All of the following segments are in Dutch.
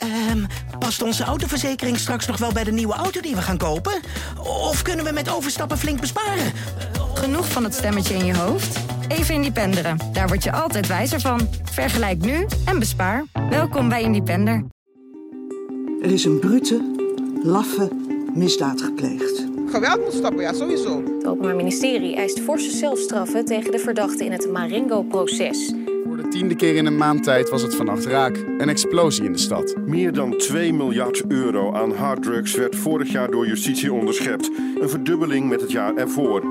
Ehm, past onze autoverzekering straks nog wel bij de nieuwe auto die we gaan kopen? Of kunnen we met overstappen flink besparen? Genoeg van het stemmetje in je hoofd? Even Independeren. Daar word je altijd wijzer van. Vergelijk nu en bespaar. Welkom bij Independer. Er is een brute, laffe misdaad gepleegd. Geweld moet stoppen, ja, sowieso. Het Openbaar Ministerie eist forse zelfstraffen tegen de verdachten in het Marengo-proces. Tiende keer in een maand tijd was het vannacht raak. Een explosie in de stad. Meer dan 2 miljard euro aan harddrugs werd vorig jaar door justitie onderschept. Een verdubbeling met het jaar ervoor.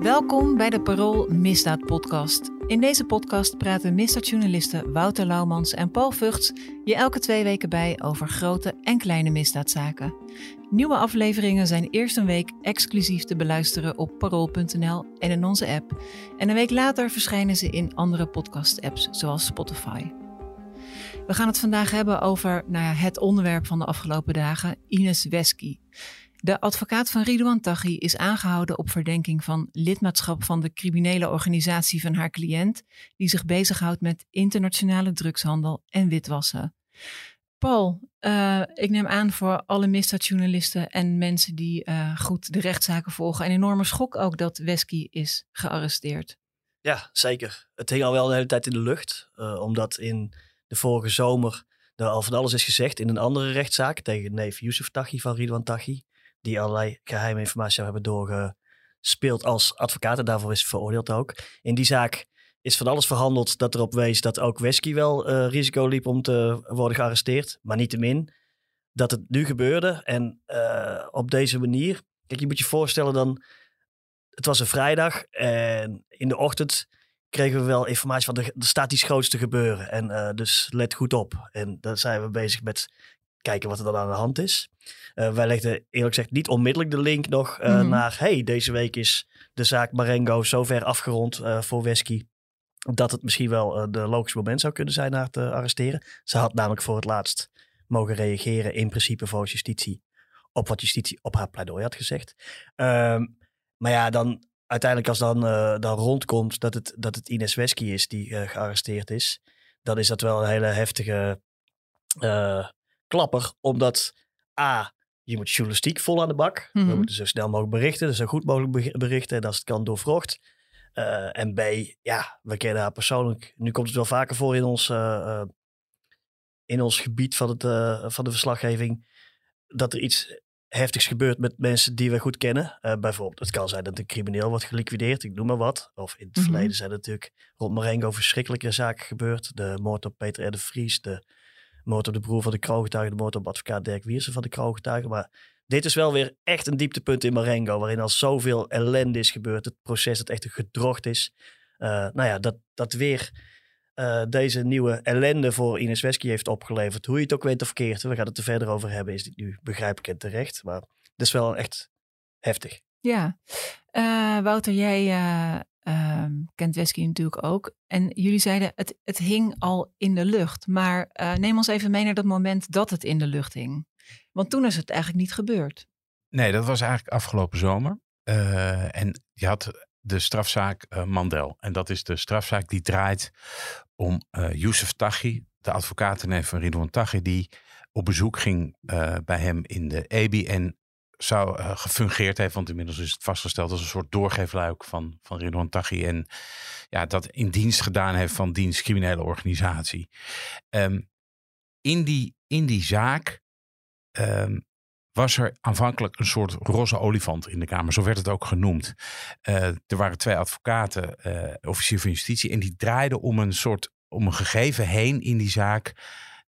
Welkom bij de Parool Misdaad Podcast. In deze podcast praten misdaadjournalisten Wouter Laumans en Paul Vugts je elke twee weken bij over grote en kleine misdaadzaken. Nieuwe afleveringen zijn eerst een week exclusief te beluisteren op parool.nl en in onze app. En een week later verschijnen ze in andere podcast-apps zoals Spotify. We gaan het vandaag hebben over nou ja, het onderwerp van de afgelopen dagen, Ines Wesky. De advocaat van Ridouan Taghi is aangehouden op verdenking van lidmaatschap van de criminele organisatie van haar cliënt, die zich bezighoudt met internationale drugshandel en witwassen. Paul, uh, ik neem aan voor alle misdaadjournalisten en mensen die uh, goed de rechtszaken volgen, een enorme schok ook dat Wesky is gearresteerd. Ja, zeker. Het hing al wel de hele tijd in de lucht, uh, omdat in de vorige zomer er al van alles is gezegd in een andere rechtszaak tegen neef Yusuf Taghi van Ridwan Taghi die allerlei geheime informatie hebben doorgespeeld als advocaat. En daarvoor is veroordeeld ook. In die zaak is van alles verhandeld dat erop wees dat ook Wesky wel uh, risico liep om te worden gearresteerd. Maar niettemin dat het nu gebeurde en uh, op deze manier. Kijk, je moet je voorstellen dan, het was een vrijdag en in de ochtend kregen we wel informatie van er, er staat iets groots te gebeuren. En uh, dus let goed op. En dan zijn we bezig met kijken wat er dan aan de hand is. Uh, wij legden eerlijk gezegd niet onmiddellijk de link nog uh, mm -hmm. naar... hey, deze week is de zaak Marengo zover afgerond uh, voor Wesky... dat het misschien wel de logische moment zou kunnen zijn haar te arresteren. Ze had namelijk voor het laatst mogen reageren in principe voor justitie... op wat justitie op haar pleidooi had gezegd. Um, maar ja, dan uiteindelijk als dan, dan rondkomt dat het, dat het Ines Wesky is die gearresteerd is... dan is dat wel een hele heftige klapper, omdat A, je moet journalistiek vol aan de bak. Mm -hmm. We moeten zo snel mogelijk berichten, zo goed mogelijk berichten en als het kan doorvrocht. Uh, en B, ja, we kennen haar persoonlijk. Nu komt het wel vaker voor in ons, uh, uh, in ons gebied van, het, van de verslaggeving dat er iets heftigs gebeurt met mensen die we goed kennen. bijvoorbeeld, het kan zijn dat een crimineel wordt geliquideerd, ik noem maar wat. Of in het mm -hmm. verleden zijn er natuurlijk rond Marengo verschrikkelijke zaken gebeurd. De moord op Peter R. de Vries, de moord op de broer van de kroongetuige, de moord op advocaat Dirk Wiersen van de kroongetuige. Maar dit is wel weer echt een dieptepunt in Marengo, waarin al zoveel ellende is gebeurd. Het proces dat echt gedrocht is. Uh, nou ja, dat, dat weer uh, deze nieuwe ellende voor Ines Wesky heeft opgeleverd. Hoe je het ook weet of verkeerd, we gaan het er verder over hebben, is dit nu begrijpelijk en terecht. Maar het is wel echt heftig. Ja, uh, Wouter, jij Um, kent Wesky natuurlijk ook. En jullie zeiden, het, het hing al in de lucht. Maar neem ons even mee naar dat moment dat het in de lucht hing. Want toen is het eigenlijk niet gebeurd. Nee, dat was eigenlijk afgelopen zomer. Uh, en je had de strafzaak uh, Mandel. En dat is de strafzaak die draait om Youssef Taghi, de advocatenneef van Ridwan Taghi, die op bezoek ging bij hem in de EBI en zou uh, gefungeerd heeft. Want inmiddels is het vastgesteld als een soort doorgeefluik van, van Ridwan Taghi. En ja, dat in dienst gedaan heeft van dienst criminele organisatie. Um, in, die, in die zaak um, was er aanvankelijk een soort roze olifant in de Kamer. Zo werd het ook genoemd. Uh, er waren twee advocaten, uh, officier van justitie. En die draaiden om een soort om een gegeven heen in die zaak.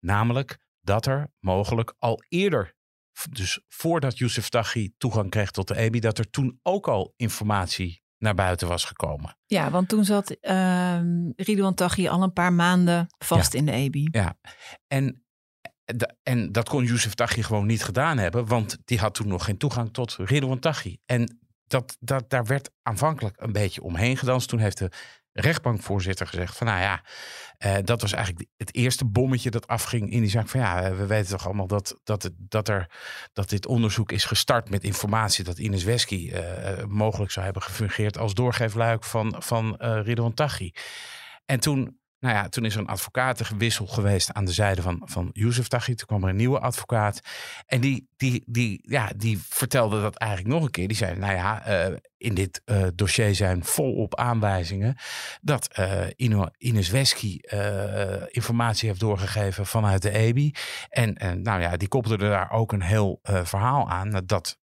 Namelijk dat er mogelijk al eerder dus voordat Youssef Taghi toegang kreeg tot de EBI, dat er toen ook al informatie naar buiten was gekomen. Ja, want toen zat uh, Ridwan Taghi al een paar maanden vast ja. in de EBI. Ja, en, en dat kon Youssef Taghi gewoon niet gedaan hebben, want die had toen nog geen toegang tot Ridwan Taghi. En dat, dat, daar werd aanvankelijk een beetje omheen gedanst. Toen heeft de rechtbankvoorzitter gezegd van nou ja, uh, dat was eigenlijk het eerste bommetje dat afging in die zaak van ja, we weten toch allemaal dat, dat, dat, er, dat dit onderzoek is gestart met informatie dat Ines Wesky uh, mogelijk zou hebben gefungeerd als doorgeefluik van, van uh, Ridwan Taghi. En toen Nou ja, toen is er een advocatengewissel geweest aan de zijde van, van Youssef Taghi. Toen kwam er een nieuwe advocaat. En die, die, die, ja, die vertelde dat eigenlijk nog een keer. Die zei, nou ja, uh, in dit uh, dossier zijn volop aanwijzingen... dat uh, Ino, Ines Wesky informatie heeft doorgegeven vanuit de EBI. En, en nou ja, die koppelde daar ook een heel verhaal aan... dat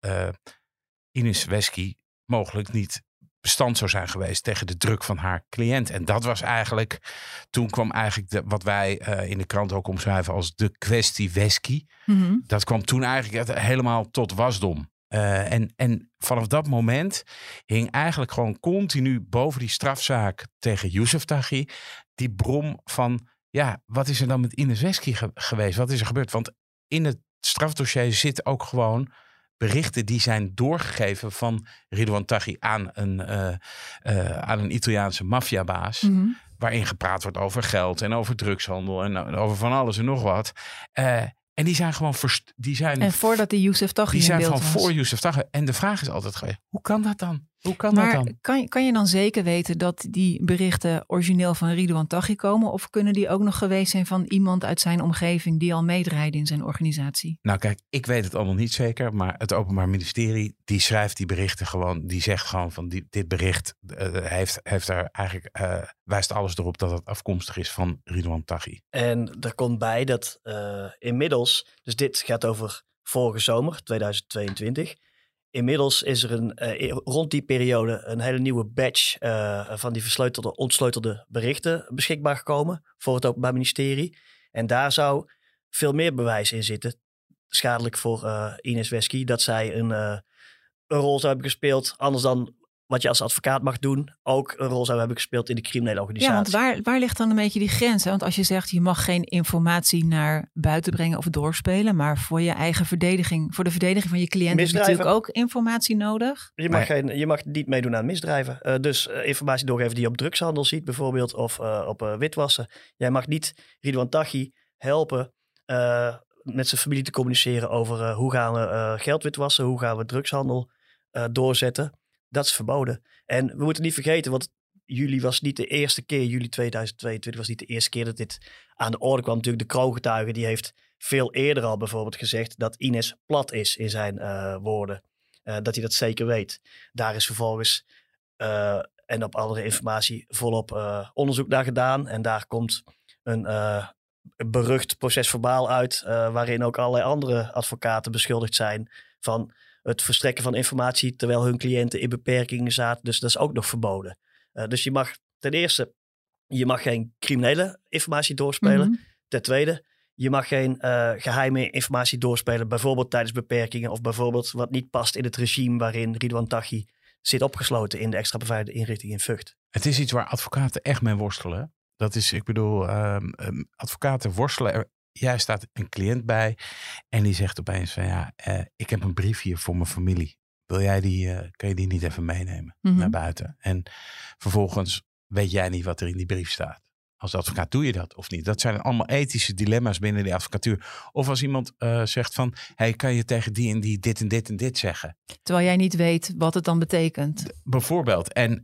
Ines Wesky mogelijk niet bestand zou zijn geweest tegen de druk van haar cliënt. En dat was eigenlijk, toen kwam eigenlijk de, wat wij uh, in de krant ook omschrijven als de kwestie Wesky. Mhm. Dat kwam toen eigenlijk helemaal tot wasdom. Uh, en, en vanaf dat moment hing eigenlijk gewoon continu boven die strafzaak tegen Youssef Taghi die brom van, ja, wat is er dan met Ines Wesky ge geweest? Wat is er gebeurd? Want in het strafdossier zit ook gewoon berichten die zijn doorgegeven van Ridwan Taghi aan een, uh, uh, aan een Italiaanse maffiabaas. Mhm. Waarin gepraat wordt over geld en over drugshandel en over van alles en nog wat. Uh, en die zijn gewoon die zijn. En voordat die Youssef Taghi Die zijn was. voor Youssef Taghi. En de vraag is altijd geweest: hoe kan dat dan? Hoe kan maar dat dan? Kan, je- kan je dan zeker weten dat die berichten origineel van Ridwan Taghi komen? Of kunnen die ook nog geweest zijn van iemand uit zijn omgeving die al meedraaide in zijn organisatie? Nou kijk, ik weet het allemaal niet zeker, maar het Openbaar Ministerie die schrijft die berichten gewoon, die zegt gewoon van die, dit bericht eh, heeft, heeft er eigenlijk, eh, wijst alles erop dat het afkomstig is van Ridwan Taghi. En er komt bij dat eh, inmiddels, dus dit gaat over vorige zomer, 2022. Inmiddels is er een, eh, rond die periode een hele nieuwe batch eh, van die versleutelde, ontsleutelde berichten beschikbaar gekomen voor het Openbaar Ministerie. En daar zou veel meer bewijs in zitten, schadelijk voor eh, Ines Wesky, dat zij een, een rol zou hebben gespeeld, anders dan wat je als advocaat mag doen, ook een rol zou hebben gespeeld in de criminele organisatie. Ja, want waar, waar ligt dan een beetje die grens? hè? Want als je zegt je mag geen informatie naar buiten brengen of doorspelen, maar voor je eigen verdediging, voor de verdediging van je cliënt is natuurlijk ook informatie nodig. Je mag, geen, je mag niet meedoen aan misdrijven. Eh, dus eh, informatie doorgeven die je op drugshandel ziet bijvoorbeeld of eh, op witwassen. Jij mag niet Ridwan Taghi helpen eh, met zijn familie te communiceren over hoe gaan we eh, geld witwassen, hoe gaan we drugshandel eh, doorzetten. Dat is verboden. En we moeten niet vergeten, want juli was niet de eerste keer, juli 2022 was niet de eerste keer dat dit aan de orde kwam. Natuurlijk de kroongetuige die heeft veel eerder al bijvoorbeeld gezegd dat Ines plat is in zijn eh, woorden. Eh, dat hij dat zeker weet. Daar is vervolgens eh, en op andere informatie volop onderzoek naar gedaan. En daar komt een berucht procesverbaal uit, waarin ook allerlei andere advocaten beschuldigd zijn van het verstrekken van informatie terwijl hun cliënten in beperkingen zaten. Dus dat is ook nog verboden. Eh, dus je mag ten eerste, je mag geen criminele informatie doorspelen. Mhm. Ten tweede, je mag geen eh, geheime informatie doorspelen, bijvoorbeeld tijdens beperkingen of bijvoorbeeld wat niet past in het regime waarin Ridwan Taghi zit opgesloten in de extra beveiligde inrichting in Vught. Het is iets waar advocaten echt mee worstelen. Dat is, ik bedoel, ehm, ehm, advocaten worstelen. Er, jij staat een cliënt bij en die zegt opeens van ja, eh, ik heb een brief hier voor mijn familie. Wil jij die, eh, kan je die niet even meenemen Mhm. naar buiten? En vervolgens weet jij niet wat er in die brief staat. Als advocaat doe je dat of niet? Dat zijn allemaal ethische dilemma's binnen die advocatuur. Of als iemand eh, zegt van, hey, kan je tegen die en die dit en dit en dit zeggen? Terwijl jij niet weet wat het dan betekent. Bijvoorbeeld. En,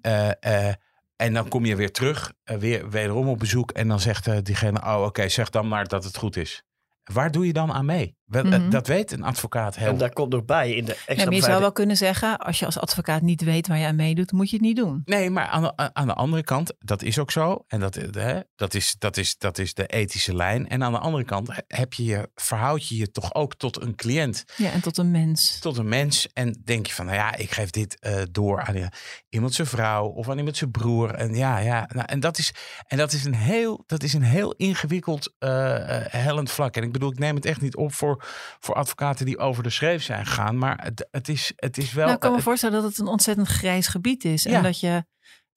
en dan kom je weer terug, eh, weer wederom op bezoek. En dan zegt eh, diegene, oh oké, zeg dan maar dat het goed is. Waar doe je dan aan mee? Wel, eh, Mhm. dat weet een advocaat heel En daar komt nog bij in de extra Ja, maar je zou wel kunnen zeggen, als je als advocaat niet weet waar je aan meedoet, moet je het niet doen. Nee, maar aan de, aan de andere kant, dat is ook zo. En dat, eh, hè, dat, is, dat, is, dat is de ethische lijn. En aan de andere kant heb je je, verhoud je je toch ook tot een cliënt. Ja, en tot een mens. Tot een mens. En denk je van, nou ja, ik geef dit eh, door aan eh, iemand zijn vrouw of aan iemand zijn broer. En ja, ja. Nou, en dat is, en dat is, een, heel, dat is een heel ingewikkeld eh, eh, hellend vlak. En ik bedoel, ik neem het echt niet op voor, voor advocaten die over de schreef zijn gegaan. Maar het, het, is, het is wel... nou, ik kan me eh, voorstellen dat het een ontzettend grijs gebied is. Ja. En dat je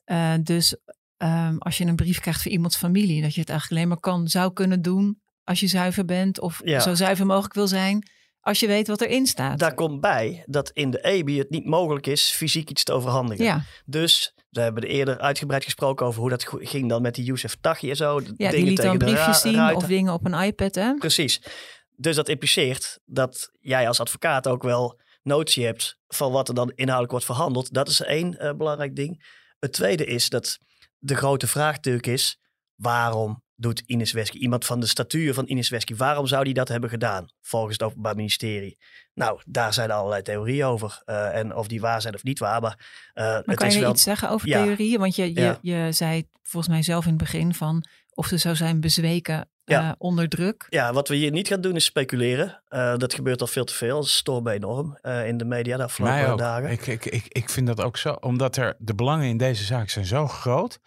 eh, dus ehm, als je een brief krijgt voor iemands familie, dat je het eigenlijk alleen maar kan, zou kunnen doen als je zuiver bent of Ja. zo zuiver mogelijk wil zijn, als je weet wat erin staat. Daar komt bij dat in de EBI het niet mogelijk is fysiek iets te overhandigen. Ja. Dus we hebben er eerder uitgebreid gesproken over hoe dat ging dan met die Youssef Taghi en zo. ja, die Dingen liet dan tegen de briefjes zien of dingen op een iPad. Hè? Precies. Dus dat impliceert dat jij als advocaat ook wel notie hebt van wat er dan inhoudelijk wordt verhandeld. Dat is één eh, belangrijk ding. Het tweede is dat de grote vraag natuurlijk is, waarom doet Ines Wesky, iemand van de statuur van Ines Wesky, waarom zou die dat hebben gedaan volgens het Openbaar Ministerie? Nou, daar zijn allerlei theorieën over. eh, en of die waar zijn of niet waar. Maar, eh, Maar het kan is je wel, iets zeggen over Ja. theorieën? Want je, je, Ja. je zei volgens mij zelf in het begin van of ze zou zijn bezweken Ja. eh, onder druk. Ja, wat we hier niet gaan doen is speculeren. Eh, dat gebeurt al veel te veel. Dat stoort me enorm eh, in de media de afgelopen dagen. Ik, ik, ik, ik vind dat ook zo. Omdat er de belangen in deze zaak zijn zo groot.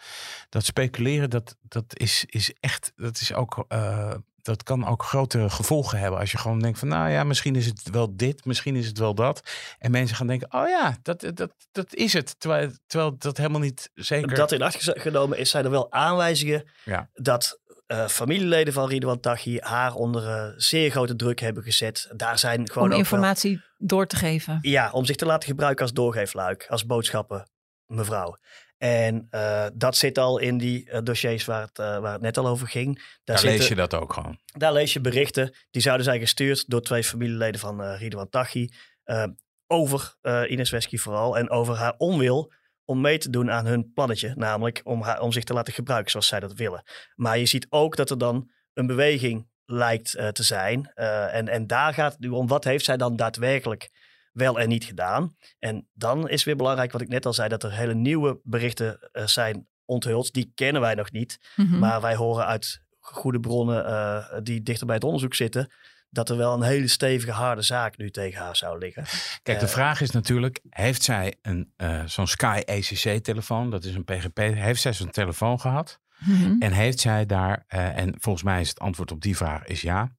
Dat speculeren, dat, dat is, is echt. Dat is ook. eh, dat kan ook grote gevolgen hebben. Als je gewoon denkt van, nou ja, misschien is het wel dit, misschien is het wel dat. En mensen gaan denken, oh ja, dat, dat, dat is het. Terwijl, terwijl dat helemaal niet zeker... Dat in acht genomen is, zijn er wel aanwijzingen Ja. dat eh, familieleden van Ridwan Taghi haar onder eh, zeer grote druk hebben gezet. Daar zijn gewoon Om ook informatie door te geven. Ja, om zich te laten gebruiken als doorgeefluik, als boodschappen, mevrouw. En eh, dat zit al in die dossiers waar het, waar het net al over ging. Daar zitten- lees je dat ook gewoon. daar lees je berichten. Die zouden zijn gestuurd door twee familieleden van eh Ridwan Taghi. eh, over eh, Ines Wesky vooral. En over haar onwil om mee te doen aan hun plannetje. Namelijk om, haar, om zich te laten gebruiken zoals zij dat willen. Maar je ziet ook dat er dan een beweging lijkt eh, te zijn. Eh, en, en daar gaat het nu om. Wat heeft zij dan daadwerkelijk wel en niet gedaan? En dan is weer belangrijk wat ik net al zei. Dat er hele nieuwe berichten eh, zijn onthuld. Die kennen wij nog niet. Mhm. Maar wij horen uit goede bronnen die dichter bij het onderzoek zitten, dat er wel een hele stevige, harde zaak nu tegen haar zou liggen. Kijk, de Eh, vraag is natuurlijk, heeft zij een eh, zo'n Sky ECC-telefoon, dat is een PGP, heeft zij zo'n telefoon gehad? Mhm. En heeft zij daar, eh, en volgens mij is het antwoord op die vraag is ja.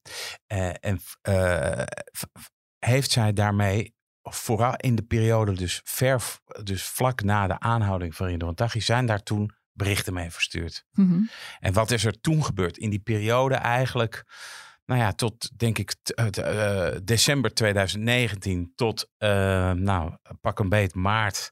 Eh, en eh, heeft zij daarmee, vooral in de periode dus ver, dus vlak na de aanhouding van Ridwan Taghi, zijn daar toen berichten mee verstuurd? Mhm. En wat is er toen gebeurd? In die periode eigenlijk, nou ja, tot denk ik eh, eh, december 2019 tot, eh, nou, pak een beet maart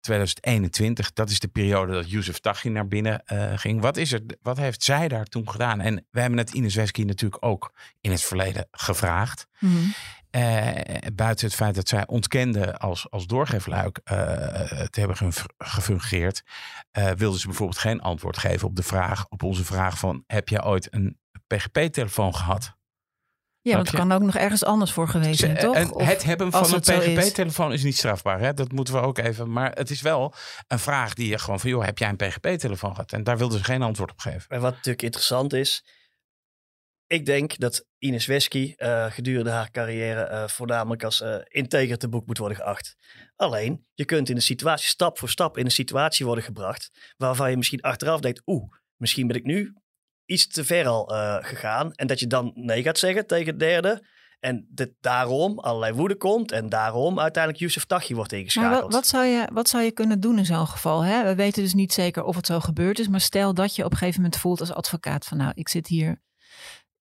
2021. Dat is de periode dat Youssef Taghi naar binnen ging. Wat, is er, wat heeft zij daar toen gedaan? En we hebben het Ines Wesky natuurlijk ook in het verleden gevraagd. Mhm. Buiten het feit dat zij ontkende als, als doorgeefluik te hebben gefungeerd, eh, wilde ze bijvoorbeeld geen antwoord geven op de vraag, op onze vraag van heb jij ooit een PGP-telefoon gehad? Ja, want het kan ook nog ergens anders voor geweest zijn, toch? en Of het hebben van een is. PGP-telefoon is niet strafbaar. Hè? Dat moeten we ook even. Maar het is wel een vraag die je gewoon van, joh, heb jij een PGP-telefoon gehad? En daar wilden ze geen antwoord op geven. En wat natuurlijk interessant is, ik denk dat Ines Wesky eh, gedurende haar carrière eh, voornamelijk als eh integer te boek moet worden geacht. Alleen, je kunt in een situatie, stap voor stap in een situatie worden gebracht, waarvan je misschien achteraf denkt, oeh, misschien ben ik nu iets te ver al eh, gegaan. En dat je dan nee gaat zeggen tegen de derde. En dat daarom allerlei woede komt en daarom uiteindelijk Youssef Taghi wordt Maar ingeschakeld. wat, wat, zou je, wat zou je kunnen doen in zo'n geval? Hè? We weten dus niet zeker of het zo gebeurd is. Maar stel dat je op een gegeven moment voelt als advocaat van nou, ik zit hier.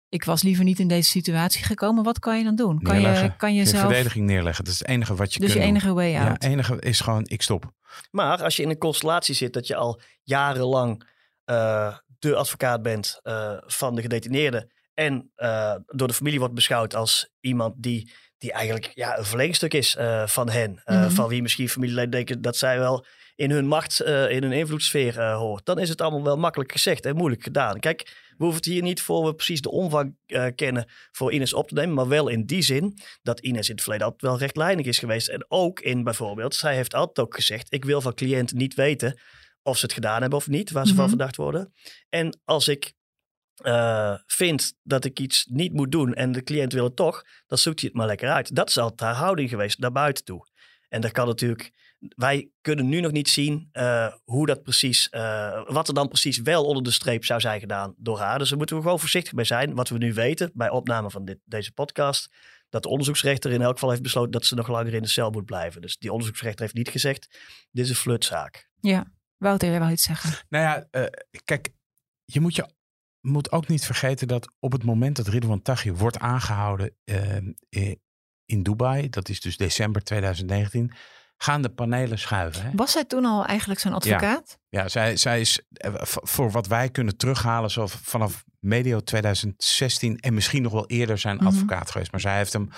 Ik was liever niet in deze situatie gekomen. Wat kan je dan doen? Kan je, Neerleggen. kan je Je zelf. verdediging neerleggen. Dat is het enige wat je Dus kunt je doen. enige way Ja, out. het enige is gewoon, ik stop. Maar als je in een constellatie zit dat je al jarenlang eh, de advocaat bent eh, van de gedetineerde en eh, door de familie wordt beschouwd als iemand die, die eigenlijk ja, een verlengstuk is eh, van hen, Mhm. van wie misschien familieleden denken dat zij wel in hun macht, in hun invloedssfeer hoort, dan is het allemaal wel makkelijk gezegd en moeilijk gedaan. Kijk, we hoeven het hier niet voor we precies de omvang kennen voor Ines op te nemen, maar wel in die zin dat Ines in het verleden altijd wel rechtlijnig is geweest. En ook in bijvoorbeeld, zij heeft altijd ook gezegd, ik wil van cliënten niet weten of ze het gedaan hebben of niet, waar ze van Mhm. verdacht worden. En als ik eh, vind dat ik iets niet moet doen en de cliënt wil het toch, dan zoekt hij het maar lekker uit. Dat is altijd haar houding geweest naar buiten toe. En daar kan natuurlijk, wij kunnen nu nog niet zien eh, hoe dat precies, eh, wat er dan precies wel onder de streep zou zijn gedaan door haar. Dus daar moeten we gewoon voorzichtig bij zijn. Wat we nu weten bij opname van dit, deze podcast, dat de onderzoeksrechter in elk geval heeft besloten dat ze nog langer in de cel moet blijven. Dus die onderzoeksrechter heeft niet gezegd, dit is een flutzaak. Ja, Wouter, jij wou iets zeggen. Nou ja, eh, kijk, je moet, je moet ook niet vergeten dat op het moment dat Ridwan Taghi wordt aangehouden eh, eh, in Dubai, dat is dus december 2019, gaan de panelen schuiven. Hè? Was zij toen al eigenlijk zo'n advocaat? Ja, zij, zij is voor wat wij kunnen terughalen, zo vanaf medio 2016 en misschien nog wel eerder zijn Mhm. advocaat geweest. Maar zij heeft hem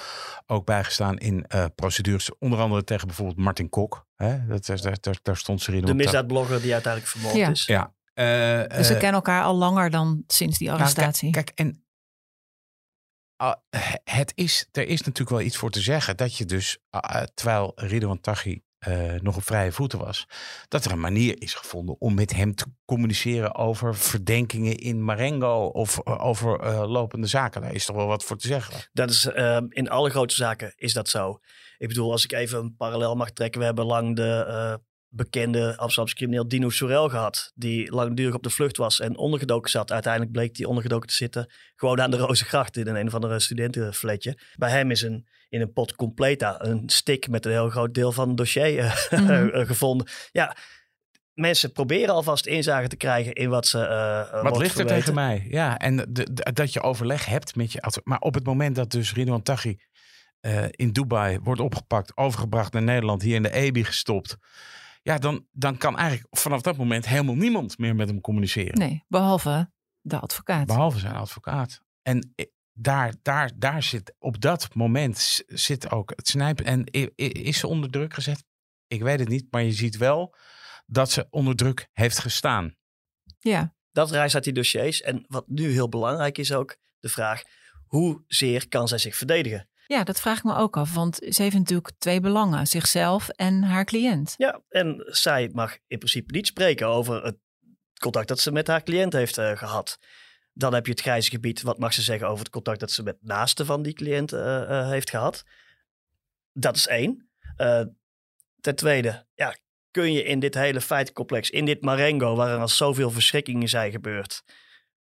ook bijgestaan in eh, procedures, onder andere tegen bijvoorbeeld Martin Kok. Hè? Dat, is- daar, daar, daar stond ze in. De misdaadblogger die uiteindelijk vermoord Ja. is. Ja, Eh, Dus ze eh, kennen elkaar al langer dan sinds die nou, kijk- arrestatie. kijk, en ah, het is, er is natuurlijk wel iets voor te zeggen dat je dus, ah, ah, terwijl Ridwan Taghi eh, nog op vrije voeten was, dat er een manier is gevonden om met hem te communiceren over verdenkingen in Marengo of eh, over eh, lopende zaken. Daar is toch wel wat voor te zeggen. Dat is, ehm, in alle grote zaken is dat zo. Ik bedoel, als ik even een parallel mag trekken. We hebben lang de bekende Amsterdamse crimineel Dino Sorel gehad. Die langdurig op de vlucht was en ondergedoken zat. Uiteindelijk bleek die ondergedoken te zitten. Gewoon aan de Rozengracht in een of andere studentenfletje. Bij hem is een, in een pot completa een stick met een heel groot deel van het dossier eh, Mhm. eh, gevonden. Ja, mensen proberen alvast inzage te krijgen in wat ze. eh, Wat ligt er tegen mij? Ja, en de, de- dat je overleg hebt met je Maar op het moment dat dus Ridwan Taghi in Dubai wordt opgepakt, overgebracht naar Nederland, hier in de EBI gestopt. Ja, dan, dan kan eigenlijk vanaf dat moment helemaal niemand meer met hem communiceren. Nee, behalve de advocaat. Behalve zijn advocaat. En i- daar, daar, daar zit, op dat moment zit ook het snijpen. En is ze onder druk gezet? Ik weet het niet, maar je ziet wel dat ze onder druk heeft gestaan. Ja, Dat reist uit die dossiers. En wat nu heel belangrijk is ook de vraag: hoezeer kan zij zich verdedigen? Ja, dat vraag ik me ook af. Want ze heeft natuurlijk twee belangen. Zichzelf en haar cliënt. Ja, en zij mag in principe niet spreken over het contact dat ze met haar cliënt heeft eh, gehad. Dan heb je het grijze gebied. Wat mag ze zeggen over het contact dat ze met naasten van die cliënt eh, eh, heeft gehad? Dat is één. Ten tweede, ja, kun je in dit hele feitencomplex, in dit Marengo, waar er al zoveel verschrikkingen zijn gebeurd,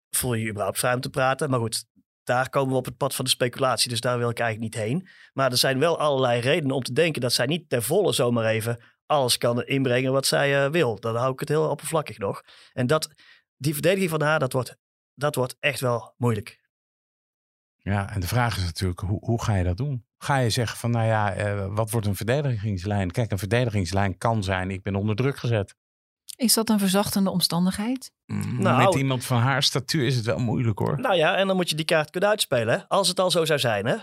voel je je überhaupt vrij om te praten? Maar goed, daar komen we op het pad van de speculatie, dus daar wil ik eigenlijk niet heen. Maar er zijn wel allerlei redenen om te denken dat zij niet ten volle zomaar even alles kan inbrengen wat zij eh, wil. Dan hou ik het heel oppervlakkig nog. En dat, die verdediging van haar, dat wordt, dat wordt echt wel moeilijk. Ja, en de vraag is natuurlijk, hoe, hoe ga je dat doen? Ga je zeggen van, nou ja, eh, wat wordt een verdedigingslijn? Kijk, een verdedigingslijn kan zijn, ik ben onder druk gezet. Is dat een verzachtende omstandigheid? Nou, Met iemand van haar statuur is het wel moeilijk hoor. Nou ja, en dan moet je die kaart kunnen uitspelen. hè. Als het al zo zou zijn, hè,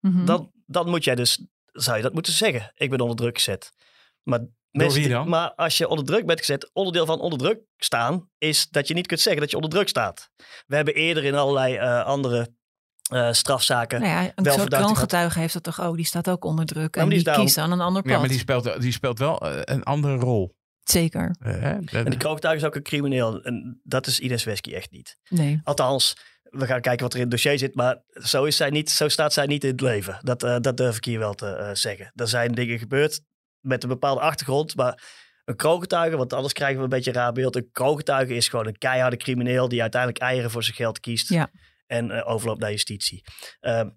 Mhm. dan, dan moet jij dus, zou je dat moeten zeggen. Ik ben onder druk gezet. Maar, mensen dan? maar als je onder druk bent gezet, onderdeel van onder druk staan, is dat je niet kunt zeggen dat je onder druk staat. We hebben eerder in allerlei eh, andere eh, strafzaken. Nou ja, een wel soort kroongetuige heeft dat toch ook? Die staat ook onder druk. en die kiest aan een ander pad. Ja, maar die speelt, die speelt wel eh, een andere rol. Zeker. En die kroongetuige is ook een crimineel. En dat is Ines Wesky echt niet. Nee. Althans, we gaan kijken wat er in het dossier zit. Maar zo, is zij niet, zo staat zij niet in het leven. Dat, eh, dat durf ik hier wel te eh, zeggen. Er zijn dingen gebeurd met een bepaalde achtergrond. Maar een kroongetuige, want anders krijgen we een beetje een raar beeld. Een kroongetuige is gewoon een keiharde crimineel die uiteindelijk eieren voor zijn geld kiest. Ja. En eh, overloopt naar justitie. Ehm,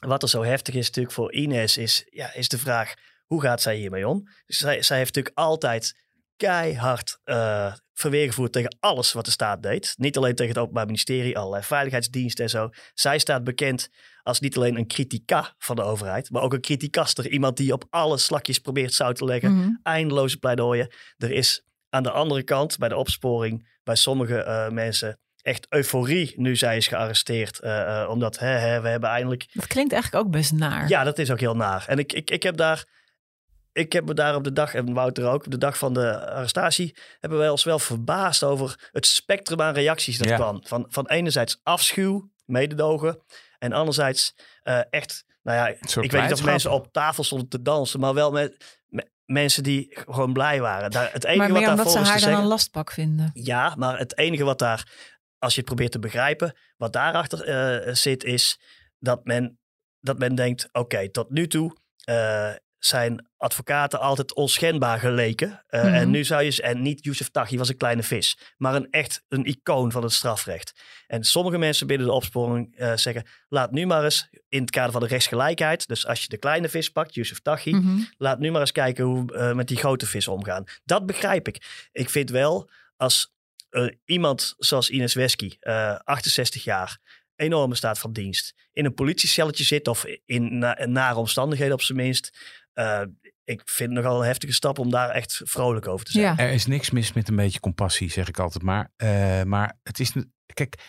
wat er zo heftig is natuurlijk voor Ines is, ja, is de vraag, hoe gaat zij hiermee om? Zij, zij heeft natuurlijk altijd keihard eh verweer gevoerd tegen alles wat de staat deed. Niet alleen tegen het Openbaar Ministerie, allerlei veiligheidsdiensten en zo. Zij staat bekend als niet alleen een critica van de overheid, maar ook een criticaster. Iemand die op alle slakjes probeert zout te leggen. Mhm. Eindeloze pleidooien. Er is aan de andere kant, bij de opsporing, bij sommige eh, mensen echt euforie nu zij is gearresteerd. eh, omdat hè, hè, we hebben eindelijk Dat klinkt eigenlijk ook best naar. ja, dat is ook heel naar. En ik, ik, ik heb daar. Ik heb me daar op de dag, en Wouter ook, op de dag van de arrestatie, hebben wij ons wel verbaasd over het spectrum aan reacties dat Ja. kwam. Van, van enerzijds afschuw, mededogen, en anderzijds eh, echt, nou ja, ik weet niet of mensen op tafel stonden te dansen, maar wel met, met mensen die gewoon blij waren. Daar, het enige maar wat daar omdat ze haar dan zeggen, een lastpak vinden. ja, maar het enige wat daar, als je het probeert te begrijpen, wat daarachter eh zit, is dat men, dat men denkt: oké, tot nu toe eh, zijn advocaten altijd onschendbaar geleken. Eh, Mhm. En nu zou je, en niet Youssef Taghi was een kleine vis, maar een echt een icoon van het strafrecht. En sommige mensen binnen de opsporing eh, zeggen: laat nu maar eens in het kader van de rechtsgelijkheid, dus als je de kleine vis pakt, Youssef Taghi, Mhm. laat nu maar eens kijken hoe we eh, met die grote vis omgaan. Dat begrijp ik. Ik vind wel, als iemand zoals Ines Wesky, eh, 68 jaar, enorme staat van dienst, in een politiecelletje zit of in na, nare omstandigheden op zijn minst. Eh, ik vind het nogal een heftige stap om daar echt vrolijk over te zijn. Ja. Er is niks mis met een beetje compassie, zeg ik altijd maar. Eh, maar het is, kijk,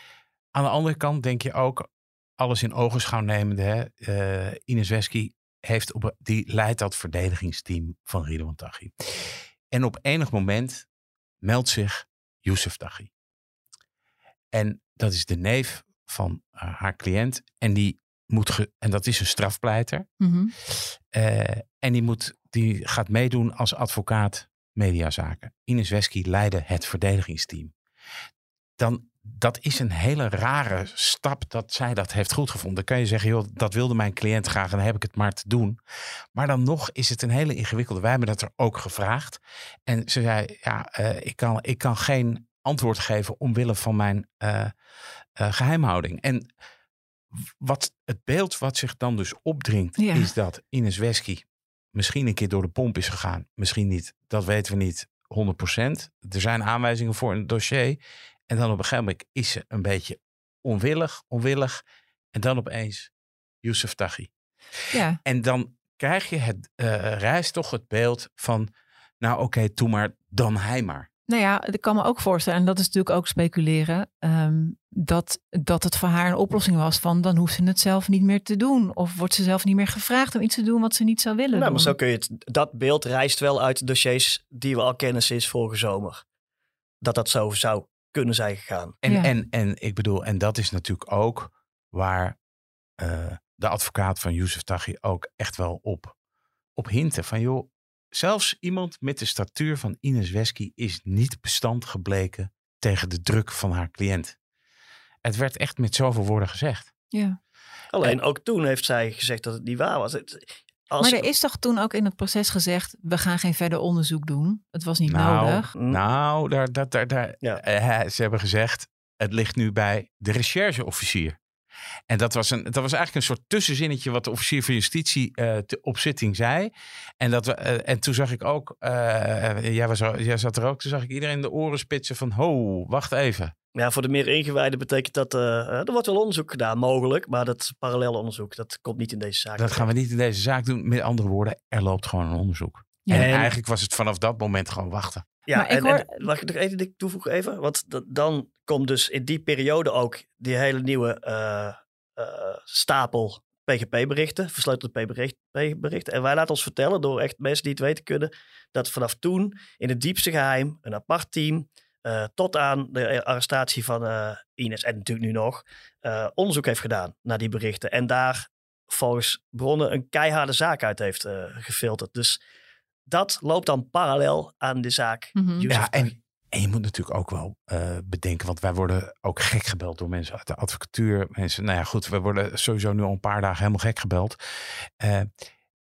aan de andere kant denk je ook, alles in ogenschouw nemende, hè, eh, Ines Wesky heeft op, die leidt dat verdedigingsteam van Ridwan Taghi. En op enig moment meldt zich Youssef Taghi. En dat is de neef van haar cliënt. En die moet en dat is een strafpleiter. Mhm. Eh, en die, moet, die gaat meedoen als advocaat mediazaken. Ines Wesky leidde het verdedigingsteam. Dan, dat is een hele rare stap dat zij dat heeft goedgevonden. Dan kan je zeggen, joh, dat wilde mijn cliënt graag en dan heb ik het maar te doen. Maar dan nog is het een hele ingewikkelde. Wij hebben dat er ook gevraagd. En ze zei, ja, eh, ik, kan, ik kan geen antwoord geven omwille van mijn eh, geheimhouding. En wat het beeld wat zich dan dus opdringt, Ja. is dat Ines Wesky misschien een keer door de pomp is gegaan. Misschien niet, dat weten we niet 100%. Er zijn aanwijzingen voor een dossier. En dan op een gegeven moment is ze een beetje onwillig, onwillig. En dan opeens Youssef Taghi. Ja. En dan krijg je het, eh reist toch het beeld van, nou oké, doe maar, dan hij maar. Nou ja, ik kan me ook voorstellen, en dat is natuurlijk ook speculeren, ehm, dat, dat het voor haar een oplossing was van dan hoeft ze het zelf niet meer te doen. Of wordt ze zelf niet meer gevraagd om iets te doen wat ze niet zou willen Nou, doen. maar zo kun je het. Dat beeld rijst wel uit dossiers die we al kennen sinds vorige zomer. Dat dat zo zou kunnen zijn gegaan. En, Ja. en, en ik bedoel, en dat is natuurlijk ook waar eh, de advocaat van Youssef Taghi ook echt wel op, op hinten. Van joh, zelfs iemand met de statuur van Ines Wesky is niet bestand gebleken tegen de druk van haar cliënt. Het werd echt met zoveel woorden gezegd. Ja. Alleen ook toen heeft zij gezegd dat het niet waar was. Het- Als, Maar er is toch toen ook in het proces gezegd, we gaan geen verder onderzoek doen. Het was niet nou, nodig. nou daar, daar, daar, daar, Ja. eh, ze hebben gezegd, het ligt nu bij de rechercheofficier. En dat was, een, dat was eigenlijk een soort tussenzinnetje wat de officier van justitie eh, te- op zitting zei. En, dat we, eh, en toen zag ik ook, eh, jij, was jij zat er ook, toen zag ik iedereen de oren spitsen van, ho, wacht even. Ja, voor de meer ingewijden betekent dat. er wordt wel onderzoek gedaan, mogelijk. Maar dat parallel onderzoek, dat komt niet in deze zaak. Dat gaan we niet in deze zaak doen. Met andere woorden, er loopt gewoon een onderzoek. Ja. En En- eigenlijk was het vanaf dat moment gewoon wachten. Ja, Maar ik en, hoor- en mag ik nog even dit toevoegen even? Want da- dan komt dus in die periode ook die hele nieuwe eh, eh, stapel PGP-berichten, versleutelde PGP-berichten. En wij laten ons vertellen door echt mensen die het weten kunnen, dat vanaf toen in het diepste geheim een apart team eh, tot aan de arrestatie van Ines en natuurlijk nu nog onderzoek heeft gedaan naar die berichten. En daar volgens bronnen een keiharde zaak uit heeft gefilterd. Dus dat loopt dan parallel aan de zaak Mhm. Ja, en, en je moet natuurlijk ook wel eh, bedenken, want wij worden ook gek gebeld door mensen uit de advocatuur. Mensen, nou ja, goed, we worden sowieso nu al een paar dagen helemaal gek gebeld. Eh,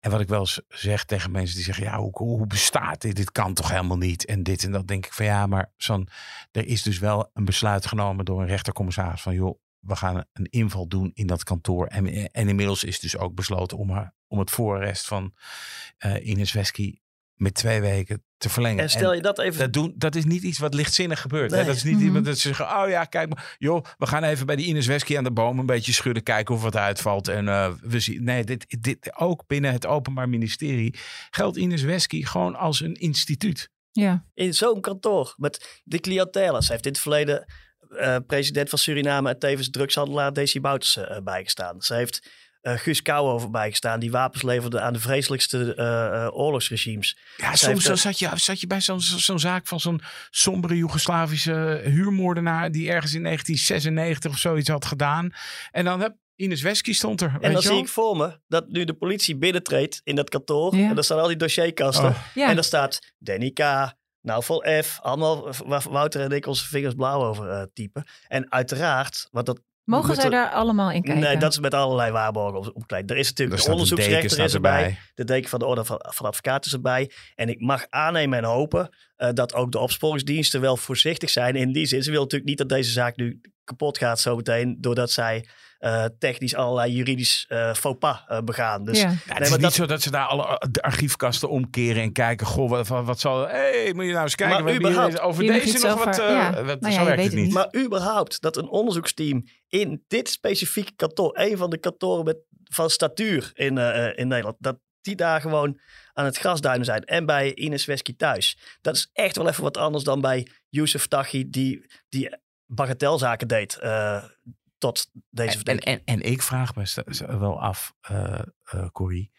en wat ik wel eens zeg tegen mensen die zeggen, ja, hoe, hoe bestaat dit? Dit kan toch helemaal niet? En dit en dat denk ik van ja, maar zo'n, er is dus wel een besluit genomen door een rechtercommissaris van joh, we gaan een inval doen in dat kantoor. En, en inmiddels is dus ook besloten om, haar, om het voorarrest van eh Ines Wesky met twee weken te verlengen. En stel je dat even Dat, doen, dat is niet iets wat lichtzinnig gebeurt. Hè? Dat is niet Mhm. iemand dat ze zeggen, oh ja, kijk maar. Joh, we gaan even bij die Ines Wesky aan de boom een beetje schudden. Kijken of wat uitvalt. En eh, we zien, nee, dit, dit, ook binnen het Openbaar Ministerie geldt Ines Wesky gewoon als een instituut. Ja. in zo'n kantoor met de cliëntele. Ze heeft in het verleden eh, president van Suriname en tevens drugshandelaar Desi Bouterse eh, bijgestaan. Ze heeft eh Guus Kouwenhoven bijgestaan, die wapens leverde aan de vreselijkste eh, eh, oorlogsregimes. Ja, soms heeft, zat, je, zat je bij zo'n zo'n zaak van zo'n sombere Joegoslavische huurmoordenaar... die ergens in 1996 of zoiets had gedaan. En dan heb Ines Wesky stond er. En dan zie ik voor me dat nu de politie binnentreedt in dat kantoor. Ja. En daar staan al die dossierkasten. Oh. Ja. En daar staat Danny K., nou vol F, allemaal waar Wouter en ik onze vingers blauw over eh, typen. En uiteraard, want dat Mogen zij daar allemaal in kijken? Nee, dat is met allerlei waarborgen op- opgekleed. Er is Er natuurlijk de onderzoeksrechter is erbij. De deken van de orde van, van advocaten is erbij. En ik mag aannemen en hopen eh, dat ook de opsporingsdiensten wel voorzichtig zijn. In die zin, ze willen natuurlijk niet dat deze zaak nu kapot gaat zometeen. Doordat zij eh, technisch allerlei juridisch eh faux pas eh, begaan. Dus Ja. Ja, het Nee, is maar niet dat- zo dat ze daar alle de archiefkasten omkeren en kijken. Goh, wat, wat, wat zal. Hé, hey, moet je nou eens kijken. Maar we hebben hier überhaupt, over deze nog over- wat. eh, ja. wat- Nou zo werkt het niet. Maar überhaupt dat een onderzoeksteam in dit specifieke kantoor, een van de kantoren met, van statuur in, in Nederland, dat die daar gewoon aan het grasduinen zijn. En bij Ines Wesky thuis. Dat is echt wel even wat anders dan bij Youssef Taghi, die, die bagatelzaken deed eh, tot deze En, en, en ik vraag me wel af, eh eh Corrie,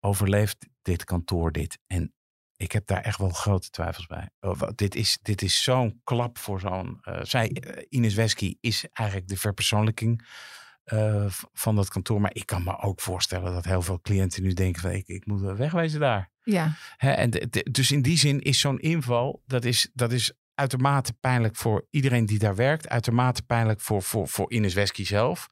overleeft dit kantoor dit? En Ik heb daar echt wel grote twijfels bij. Oh, dit is, dit is zo'n klap voor zo'n... eh, zij, Ines Wesky is eigenlijk de verpersoonlijking eh, van dat kantoor. Maar ik kan me ook voorstellen dat heel veel cliënten nu denken van... ik, ik moet wel wegwezen daar. Ja, Hè, en de- de- dus in die zin is zo'n inval, dat is, dat is uitermate pijnlijk voor iedereen die daar werkt. Uitermate pijnlijk voor, voor, voor Ines Wesky zelf.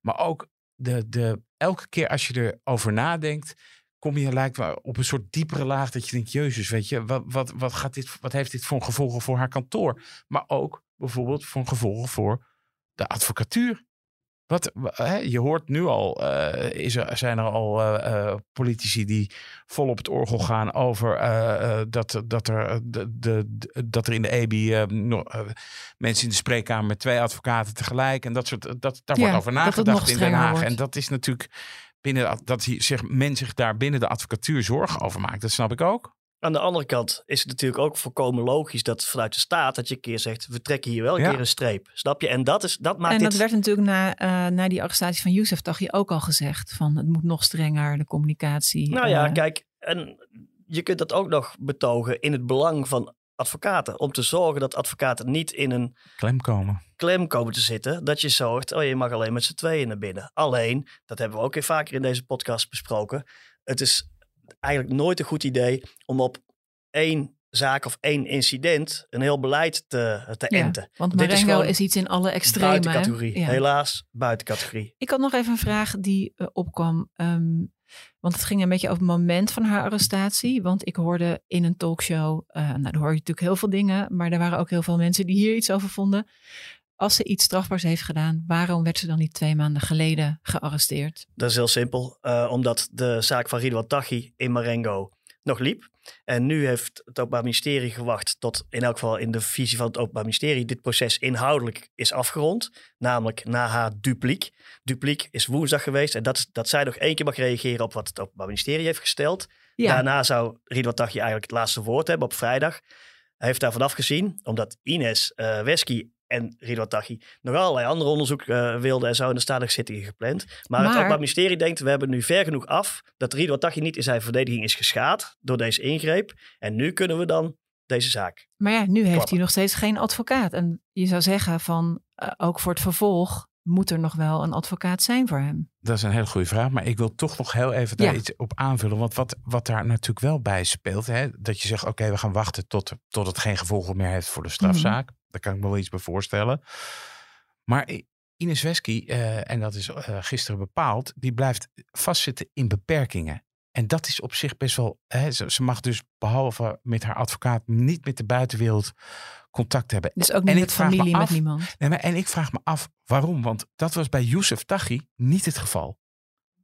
Maar ook de, de, elke keer als je erover nadenkt, kom je lijkt wel op een soort diepere laag dat je denkt, jezus, weet je, wat, wat, wat, gaat dit, wat heeft dit voor gevolgen voor haar kantoor? Maar ook bijvoorbeeld voor gevolgen voor de advocatuur. Wat, je hoort nu al, eh, is er, zijn er al eh, eh, politici die vol op het orgel gaan over dat, dat, er, de, dat er in de EBI mensen in de spreekkamer met twee advocaten tegelijk en dat soort, dat, daar Ja, wordt over nagedacht in Den Haag. wordt. En dat is natuurlijk binnen dat zich, men zich daar binnen de advocatuur zorgen over maakt. Dat snap ik ook. Aan de andere kant is het natuurlijk ook volkomen logisch dat vanuit de staat dat je een keer zegt, we trekken hier wel een Ja. keer een streep. Snap je? En dat, is, dat maakt en dit... dat werd natuurlijk na, eh, na die arrestatie van Youssef Taghi ook al gezegd. Van het moet nog strenger, de communicatie. Nou ja, eh, kijk, en je kunt dat ook nog betogen in het belang van advocaten. Om te zorgen dat advocaten niet in een Klem komen. klem komen te zitten. Dat je zorgt, oh je mag alleen met z'n tweeën naar binnen. Alleen, dat hebben we ook weer vaker in deze podcast besproken. Het is eigenlijk nooit een goed idee om op één zaak of één incident een heel beleid te, te ja, enten. want Dit Marengo gewoon is, iets in alle extremen. Buiten hè? categorie. Ja. Helaas, buiten categorie. Ik had nog even een vraag die eh, opkwam. ehm, want het ging een beetje over het moment van haar arrestatie. Want ik hoorde in een talkshow, eh, nou daar hoor je natuurlijk heel veel dingen. Maar er waren ook heel veel mensen die hier iets over vonden. Als ze iets strafbaars heeft gedaan, waarom werd ze dan niet twee maanden geleden gearresteerd? Dat is heel simpel. eh, omdat de zaak van Ridwan Taghi in Marengo nog liep. En nu heeft het Openbaar Ministerie gewacht tot in elk geval in de visie van het Openbaar Ministerie dit proces inhoudelijk is afgerond. Namelijk na haar dupliek. Dupliek is woensdag geweest en dat, is, dat zij nog één keer mag reageren op wat het Openbaar Ministerie heeft gesteld. Ja, Daarna zou Ridwan Taghi eigenlijk het laatste woord hebben op vrijdag. Hij heeft daarvan afgezien, omdat Ines eh Wesky en Ridwan Taghi nog allerlei andere onderzoek eh, wilden en zo. En er staan nog zittingen gepland. Maar, het Maar- Openbaar Ministerie denkt, we hebben nu ver genoeg af dat Ridwan Taghi niet in zijn verdediging is geschaad door deze ingreep. En nu kunnen we dan deze zaak. maar ja, nu heeft Klappen. hij nog steeds geen advocaat. En je zou zeggen van, eh, ook voor het vervolg moet er nog wel een advocaat zijn voor hem. Dat is een hele goede vraag. Maar ik wil toch nog heel even daar Ja. iets op aanvullen. Want wat, wat daar natuurlijk wel bij speelt. Hè, dat je zegt, oké, we gaan wachten tot, tot het geen gevolgen meer heeft voor de strafzaak. Daar kan ik me wel iets bij voorstellen. Maar Ines Wesky, eh, en dat is eh, gisteren bepaald, die blijft vastzitten in beperkingen. En dat is op zich best wel. Hè, ze, ze mag dus behalve met haar advocaat niet met de buitenwereld contact hebben. Dus ook niet met familie, met af- niemand. Nee, maar, en ik vraag me af waarom. Want dat was bij Youssef Taghi niet het geval.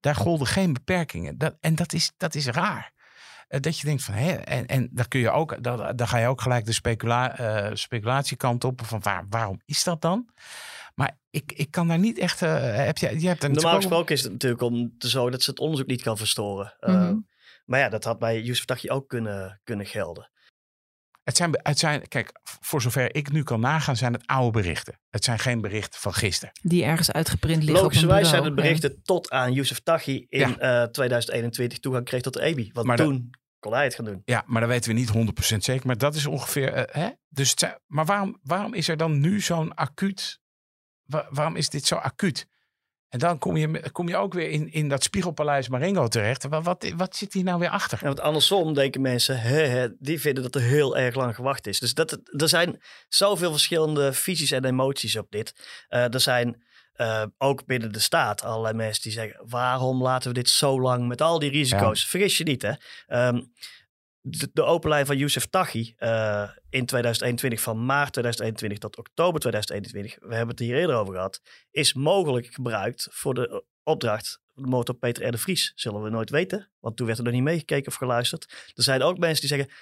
Daar golden geen beperkingen. Dat, en dat is, dat is raar. Eh, dat je denkt van, hè, en, en dan kun je ook, dan, dan ga je ook gelijk de specula, eh, speculatiekant op. Van waar, waarom is dat dan? Maar ik, ik kan daar niet echt. eh, heb je, je hebt Normaal gesproken is het natuurlijk om te zorgen dat ze het onderzoek niet kan verstoren. Mhm. maar ja, dat had bij Youssef Taghi ook kunnen, kunnen gelden. Het zijn, het zijn, kijk, voor zover ik nu kan nagaan, zijn het oude berichten. Het zijn geen berichten van gisteren. Die ergens uitgeprint liggen Logischerwijs zijn het berichten tot aan Youssef Taghi in Ja. eh, 2021 toegang kreeg tot de EBI. Want Maar dat- toen kon hij het gaan doen. Ja, maar dat weten we niet 100% zeker. Maar dat is ongeveer. eh, hè? Dus, het zijn- maar waarom, waarom is er dan nu zo'n acuut. wa- waarom is dit zo acuut? En dan kom je, kom je ook weer in, in dat Spiegelpaleis Marengo terecht. Wat, wat, wat zit hier nou weer achter? Want andersom denken mensen, hè, die vinden dat er heel erg lang gewacht is. Dus dat, er zijn zoveel verschillende visies en emoties op dit. Eh, er zijn eh, ook binnen de staat allerlei mensen die zeggen, waarom laten we dit zo lang met al die risico's? Vergis je niet, hè. Ehm, de, de open lijn van Youssef Taghi eh, in 2021, van maart 2021 tot oktober 2021, we hebben het hier eerder over gehad, is mogelijk gebruikt voor de opdracht de moord op Peter R. de Vries. Zullen we nooit weten, want toen werd er nog niet meegekeken of geluisterd. Er zijn ook mensen die zeggen,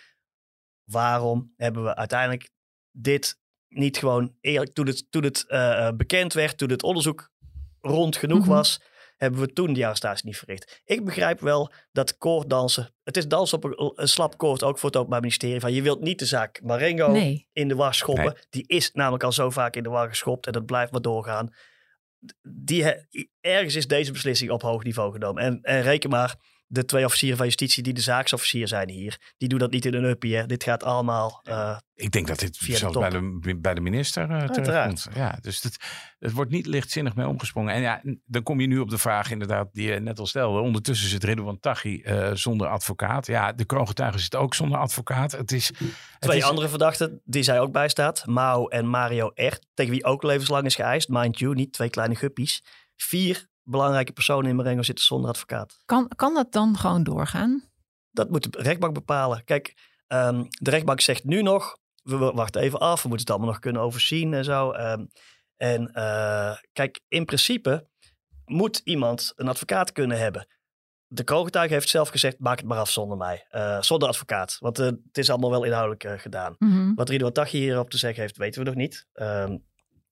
waarom hebben we uiteindelijk dit niet gewoon eerlijk, toen het, toen het eh, eh, bekend werd, toen het onderzoek rond genoeg Mhm. was, hebben we toen die arrestatie niet verricht. Ik begrijp wel dat koorddansen, het is dansen op een, een slap koord, ook voor het Openbaar Ministerie, van je wilt niet de zaak Marengo Nee, in de war schoppen. Nee. Die is namelijk al zo vaak in de war geschopt en dat blijft maar doorgaan. Die, ergens is deze beslissing op hoog niveau genomen. En, en reken maar, de twee officieren van justitie die de zaaksofficier zijn hier, die doen dat niet in een uppie. Hè. Dit gaat allemaal uh, Ik denk dat dit Via de zelfs top. bij de, bij de minister uh, terechtkomt. Ja, dus het, het wordt niet lichtzinnig mee omgesprongen. En ja, dan kom je nu op de vraag inderdaad die je net al stelde. Ondertussen zit Ridwan Taghi uh, zonder advocaat. Ja, de kroongetuige zit ook zonder advocaat. Het is, het Twee is, andere verdachten die zij ook bijstaat. Mao en Mario R. Tegen wie ook levenslang is geëist. Mind you, niet twee kleine guppies. Vier belangrijke personen in Marengo zitten zonder advocaat. Kan, kan dat dan gewoon doorgaan? Dat moet de rechtbank bepalen. Kijk, um, de rechtbank zegt nu nog, we wachten even af, we moeten het allemaal nog kunnen overzien en zo. Um, en uh, kijk, in principe moet iemand een advocaat kunnen hebben. De kroongetuige heeft zelf gezegd, maak het maar af zonder mij. Uh, zonder advocaat. Want uh, het is allemaal wel inhoudelijk gedaan. Mhm. Mm -hmm. Wat Ridwan Taghi hierop te zeggen heeft, weten we nog niet. Um,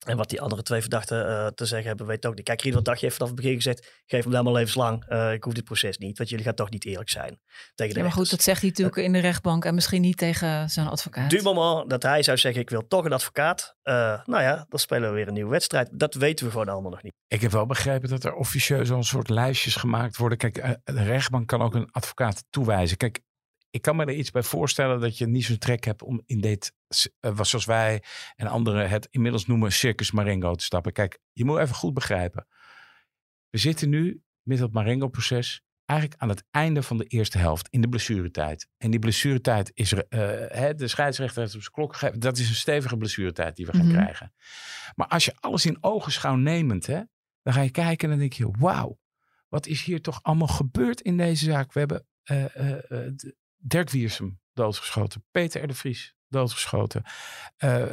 en wat die andere twee verdachten uh, te zeggen hebben, weet ik ook niet. Kijk, Ridwan Taghi heeft vanaf het begin gezegd... geef hem daar maar levenslang. Uh, ik hoef dit proces niet. Want jullie gaan toch niet eerlijk zijn tegen de Ja, maar goed, dat zegt hij natuurlijk uh, in de rechtbank... en misschien niet tegen zijn advocaat. Du moment dat hij zou zeggen... ik wil toch een advocaat... Uh, nou ja, dan spelen we weer een nieuwe wedstrijd. Dat weten we gewoon allemaal nog niet. Ik heb wel begrepen dat er officieus al een soort lijstjes gemaakt worden. Kijk, uh, de rechtbank kan ook een advocaat toewijzen. Kijk, ik kan me er iets bij voorstellen dat je niet zo'n trek hebt om in dit, uh, zoals wij en anderen het inmiddels noemen, Circus Marengo te stappen. Kijk, je moet even goed begrijpen. We zitten nu met het Marengo-proces eigenlijk aan het einde van de eerste helft, in de blessuretijd. En die blessuretijd is, uh, hè, de scheidsrechter heeft op zijn klok gegeven, dat is een stevige blessuretijd die we gaan Mhm. krijgen. Maar als je alles in ogenschouw nemend, hè, dan ga je kijken en dan denk je, wauw, wat is hier toch allemaal gebeurd in deze zaak? We hebben uh, uh, Dirk Wiersum doodgeschoten. Peter R. de Vries doodgeschoten. Uh, uh,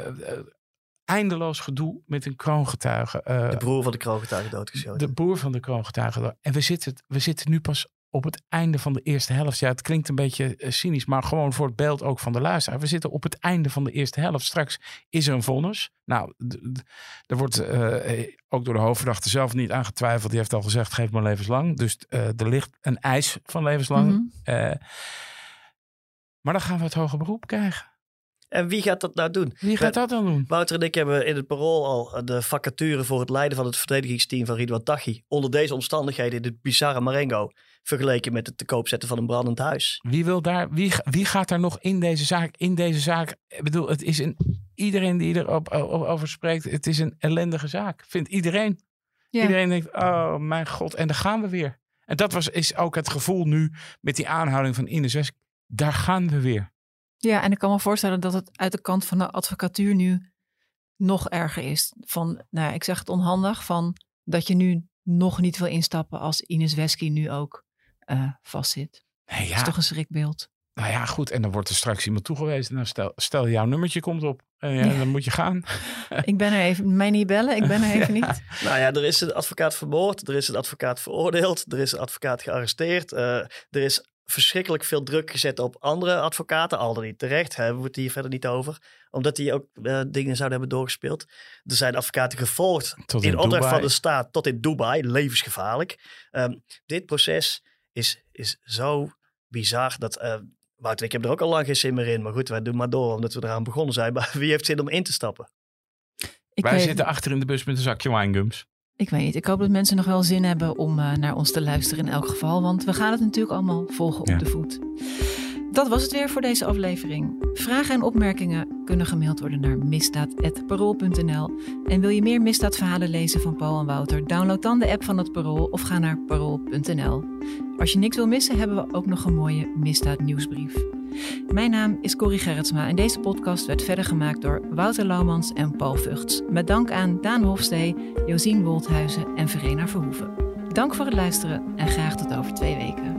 eindeloos gedoe met een kroongetuige. Uh, de broer van de kroongetuige doodgeschoten. De broer van de kroongetuige. En we zitten, we zitten nu pas op het einde van de eerste helft. Ja, het klinkt een beetje cynisch, maar gewoon voor het beeld ook van de luisteraar. We zitten op het einde van de eerste helft. Straks is er een vonnis. Nou, er wordt ook door de hoofdverdachte zelf niet aan getwijfeld. Die heeft al gezegd, geef maar levenslang. Dus er ligt een eis van levenslang. Mm -hmm. Maar dan gaan we het hoge beroep krijgen. En wie gaat dat nou doen? Wie gaat dat dan doen? Wouter en ik hebben in het parool al de vacature voor het leiden van het verdedigingsteam van Ridwan Taghi. Onder deze omstandigheden in het bizarre Marengo. Vergeleken met het te koop zetten van een brandend huis. Wie, wil daar, wie, wie gaat daar nog in deze zaak? In deze zaak, ik bedoel, het is een, iedereen die erop over spreekt, het is een ellendige zaak. Vindt iedereen. Ja. Iedereen denkt, oh mijn god, en daar gaan we weer. En dat was, is ook het gevoel nu met die aanhouding van Ines West. Daar gaan we weer. Ja, en ik kan me voorstellen dat het uit de kant van de advocatuur nu nog erger is. Van, nou, ik zeg het onhandig, van dat je nu nog niet wil instappen als Ines Wesky nu ook uh, vastzit. Nee, ja. Dat is toch een schrikbeeld. Nou ja, goed. En dan wordt er straks iemand toegewezen. Nou, stel, stel jouw nummertje komt op. En ja, ja. dan moet je gaan. ik ben er even. Mij niet bellen. Ik ben er even niet. nou ja, er is een advocaat vermoord. Er is een advocaat veroordeeld. Er is een advocaat gearresteerd. Uh, er is verschrikkelijk veel druk gezet op andere advocaten. Al dan niet terecht, hebben we het hier verder niet over. Omdat die ook uh, dingen zouden hebben doorgespeeld. Er zijn advocaten gevolgd tot in, in opdracht van de staat tot in Dubai. Levensgevaarlijk. Um, dit proces is, is zo bizar dat... Uh, Wouter, ik heb er ook al lang geen zin meer in. Maar goed, wij doen maar door omdat we eraan begonnen zijn. Maar wie heeft zin om in te stappen? Ik Wij weet... zitten achter in de bus met een zakje winegums. Ik weet niet. Ik hoop dat mensen nog wel zin hebben om uh, naar ons te luisteren in elk geval. Want we gaan het natuurlijk allemaal volgen op ja. de voet. Dat was het weer voor deze aflevering. Vragen en opmerkingen kunnen gemaild worden naar misdaad.parool.nl. En wil je meer misdaadverhalen lezen van Paul en Wouter? Download dan de app van het Parool of ga naar parool.nl. Als je niks wil missen, hebben we ook nog een mooie misdaad nieuwsbrief. Mijn naam is Corrie Gerritsma en deze podcast werd verder gemaakt door Wouter Laumans en Paul Vugts. Met dank aan Daan Hofstee, Josien Wolthuizen en Verena Verhoeven. Dank voor het luisteren en graag tot over twee weken.